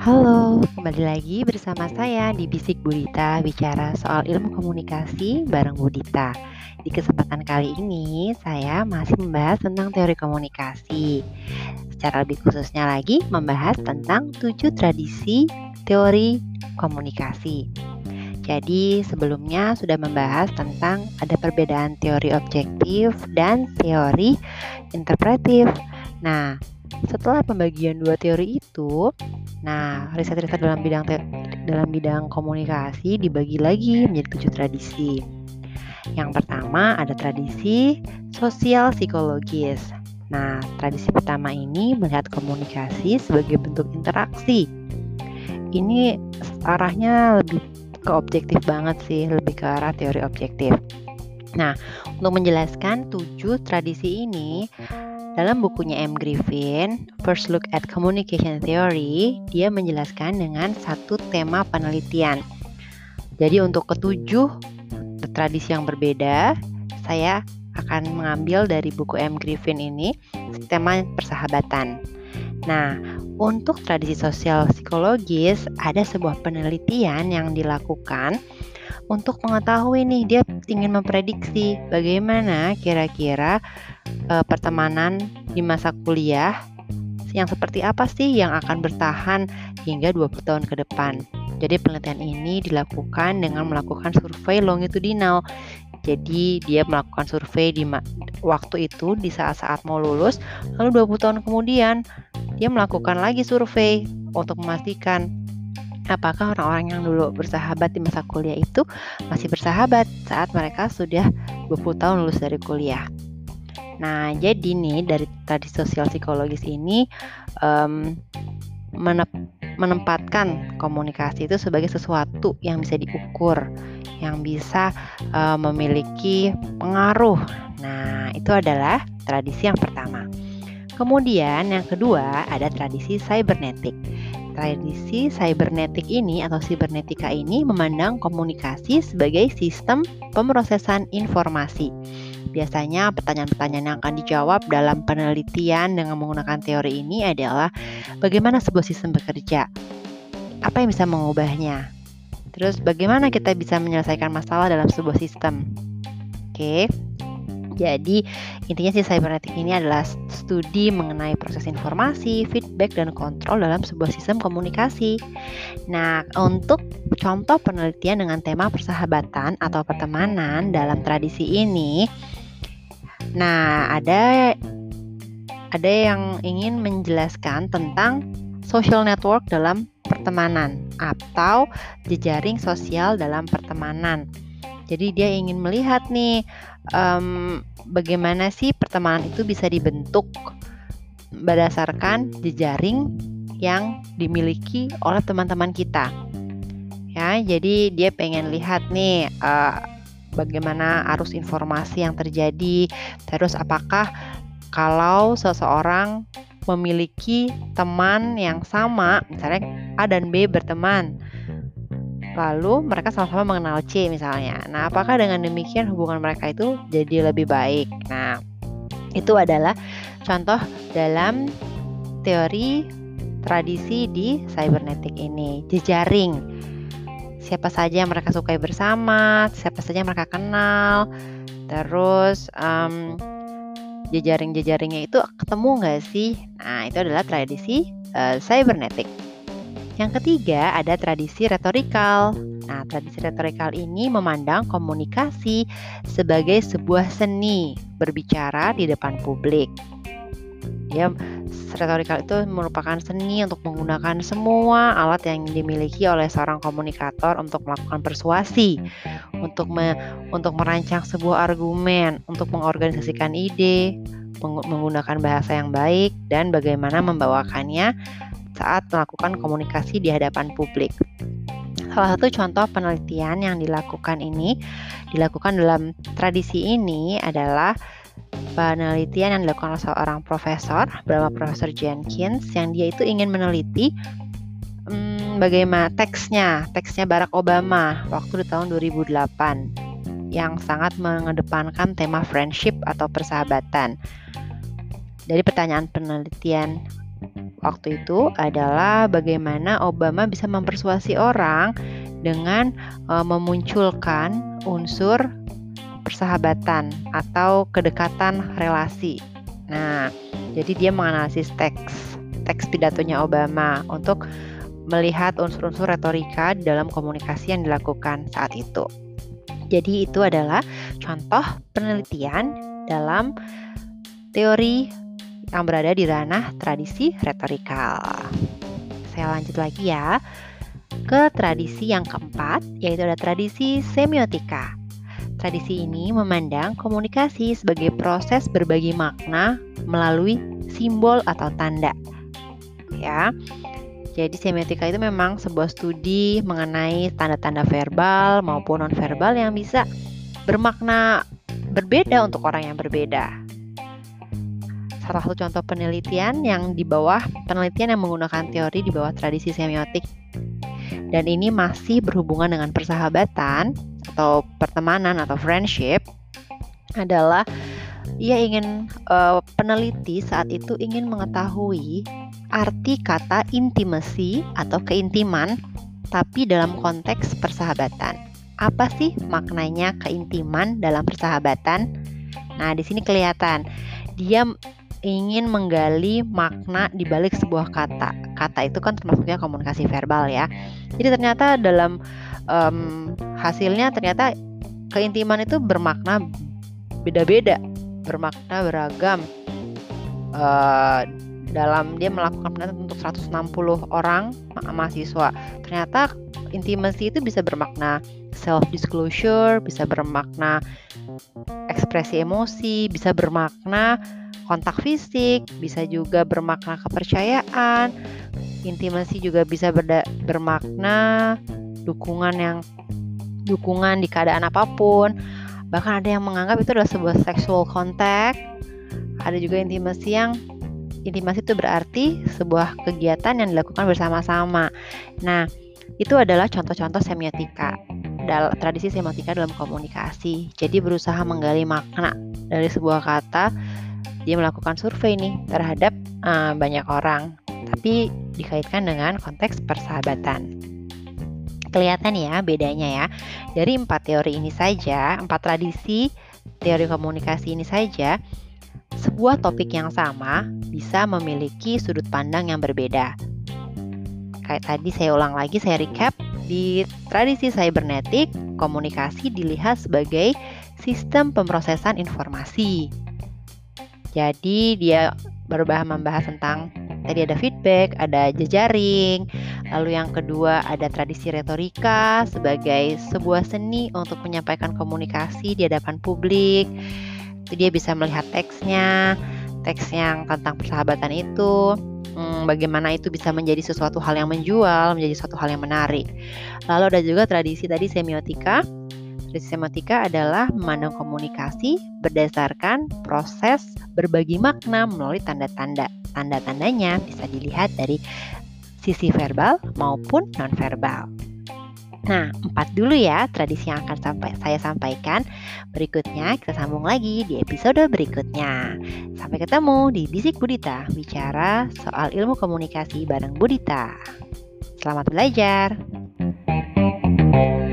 Halo, kembali lagi bersama saya di Bisik Budita bicara soal ilmu komunikasi bareng Budita. Di kesempatan kali ini saya masih membahas tentang teori komunikasi. Secara lebih khususnya lagi membahas tentang tujuh tradisi teori komunikasi. Jadi sebelumnya sudah membahas tentang ada perbedaan teori objektif dan teori interpretif. Nah, setelah pembagian dua teori itu, Nah, riset-riset dalam bidang dalam bidang komunikasi dibagi lagi menjadi tujuh tradisi. Yang pertama ada tradisi sosial psikologis. Nah, tradisi pertama ini melihat komunikasi sebagai bentuk interaksi. Ini arahnya lebih ke objektif banget sih, lebih ke arah teori objektif. Nah, untuk menjelaskan tujuh tradisi ini, dalam bukunya M. Griffin, First Look at Communication Theory, dia menjelaskan dengan satu tema penelitian. Jadi untuk ketujuh tradisi yang berbeda, saya akan mengambil dari buku M. Griffin ini tema persahabatan. Nah, untuk tradisi sosial psikologis ada sebuah penelitian yang dilakukan untuk mengetahui nih dia ingin memprediksi bagaimana kira-kira uh, pertemanan di masa kuliah yang seperti apa sih yang akan bertahan hingga 20 tahun ke depan. Jadi penelitian ini dilakukan dengan melakukan survei longitudinal. Jadi dia melakukan survei di waktu itu di saat-saat mau lulus, lalu 20 tahun kemudian dia melakukan lagi survei untuk memastikan apakah orang-orang yang dulu bersahabat di masa kuliah itu masih bersahabat saat mereka sudah 20 tahun lulus dari kuliah. Nah, jadi nih dari tadi sosial psikologis ini um, menempatkan komunikasi itu sebagai sesuatu yang bisa diukur, yang bisa uh, memiliki pengaruh. Nah, itu adalah tradisi yang pertama. Kemudian yang kedua ada tradisi cybernetik. Tradisi cybernetik ini atau cybernetika ini memandang komunikasi sebagai sistem pemrosesan informasi Biasanya pertanyaan-pertanyaan yang akan dijawab dalam penelitian dengan menggunakan teori ini adalah bagaimana sebuah sistem bekerja? Apa yang bisa mengubahnya? Terus bagaimana kita bisa menyelesaikan masalah dalam sebuah sistem? Oke. Jadi intinya si cybernetik ini adalah studi mengenai proses informasi, feedback, dan kontrol dalam sebuah sistem komunikasi. Nah, untuk contoh penelitian dengan tema persahabatan atau pertemanan dalam tradisi ini, Nah, ada ada yang ingin menjelaskan tentang social network dalam pertemanan atau jejaring sosial dalam pertemanan. Jadi dia ingin melihat nih um, bagaimana sih pertemanan itu bisa dibentuk berdasarkan jejaring yang dimiliki oleh teman-teman kita. Ya, jadi dia pengen lihat nih uh, bagaimana arus informasi yang terjadi, terus apakah kalau seseorang memiliki teman yang sama, misalnya A dan B berteman, lalu mereka sama-sama mengenal C misalnya. Nah, apakah dengan demikian hubungan mereka itu jadi lebih baik? Nah, itu adalah contoh dalam teori tradisi di cybernetik ini, jejaring siapa saja yang mereka sukai bersama, siapa saja yang mereka kenal, terus um, jejaring-jejaringnya itu ketemu nggak sih? Nah itu adalah tradisi uh, cybernetic. Yang ketiga ada tradisi retorikal. Nah, tradisi retorikal ini memandang komunikasi sebagai sebuah seni berbicara di depan publik. Dia retorikal itu merupakan seni untuk menggunakan semua alat yang dimiliki oleh seorang komunikator untuk melakukan persuasi, untuk me, untuk merancang sebuah argumen, untuk mengorganisasikan ide, meng, menggunakan bahasa yang baik dan bagaimana membawakannya saat melakukan komunikasi di hadapan publik. Salah satu contoh penelitian yang dilakukan ini dilakukan dalam tradisi ini adalah penelitian yang dilakukan oleh seorang profesor bernama Profesor Jenkins yang dia itu ingin meneliti hmm, bagaimana teksnya teksnya Barack Obama waktu di tahun 2008 yang sangat mengedepankan tema friendship atau persahabatan. Dari pertanyaan penelitian waktu itu adalah bagaimana Obama bisa mempersuasi orang dengan uh, memunculkan unsur persahabatan atau kedekatan relasi. Nah, jadi dia menganalisis teks teks pidatonya Obama untuk melihat unsur-unsur retorika dalam komunikasi yang dilakukan saat itu. Jadi itu adalah contoh penelitian dalam teori yang berada di ranah tradisi retorikal. Saya lanjut lagi ya ke tradisi yang keempat, yaitu ada tradisi semiotika. Tradisi ini memandang komunikasi sebagai proses berbagi makna melalui simbol atau tanda. Ya. Jadi semiotika itu memang sebuah studi mengenai tanda-tanda verbal maupun nonverbal yang bisa bermakna berbeda untuk orang yang berbeda. Salah satu contoh penelitian yang di bawah penelitian yang menggunakan teori di bawah tradisi semiotik dan ini masih berhubungan dengan persahabatan atau pertemanan atau friendship adalah ia ingin uh, peneliti saat itu ingin mengetahui arti kata intimacy atau keintiman tapi dalam konteks persahabatan. Apa sih maknanya keintiman dalam persahabatan? Nah, di sini kelihatan dia ingin menggali makna di balik sebuah kata. Kata itu kan termasuknya komunikasi verbal ya. Jadi ternyata dalam um, hasilnya ternyata keintiman itu bermakna beda-beda, bermakna beragam. Uh, dalam dia melakukan penelitian untuk 160 orang mahasiswa. Ternyata intimacy itu bisa bermakna self disclosure, bisa bermakna ekspresi emosi, bisa bermakna kontak fisik, bisa juga bermakna kepercayaan. Intimasi juga bisa berda- bermakna dukungan yang dukungan di keadaan apa pun. Bahkan ada yang menganggap itu adalah sebuah sexual contact. Ada juga intimasi yang intimasi itu berarti sebuah kegiatan yang dilakukan bersama-sama. Nah, itu adalah contoh-contoh semiotika dalam tradisi semiotika dalam komunikasi. Jadi berusaha menggali makna dari sebuah kata dia melakukan survei nih terhadap uh, banyak orang, tapi dikaitkan dengan konteks persahabatan. Kelihatan ya bedanya ya. Dari empat teori ini saja, empat tradisi teori komunikasi ini saja, sebuah topik yang sama bisa memiliki sudut pandang yang berbeda. Kayak tadi saya ulang lagi, saya recap. Di tradisi cybernetik, komunikasi dilihat sebagai sistem pemrosesan informasi. Jadi dia berbahas membahas tentang tadi ada feedback, ada jejaring, lalu yang kedua ada tradisi retorika sebagai sebuah seni untuk menyampaikan komunikasi di hadapan publik. Itu dia bisa melihat teksnya, teks yang tentang persahabatan itu, hmm, bagaimana itu bisa menjadi sesuatu hal yang menjual, menjadi sesuatu hal yang menarik. Lalu ada juga tradisi tadi semiotika Semiotika adalah memandang komunikasi berdasarkan proses berbagi makna melalui tanda-tanda. Tanda-tandanya bisa dilihat dari sisi verbal maupun nonverbal. Nah, empat dulu ya tradisi yang akan sampai saya sampaikan. Berikutnya kita sambung lagi di episode berikutnya. Sampai ketemu di Bisik Budita, bicara soal ilmu komunikasi bareng Budita. Selamat belajar. thank you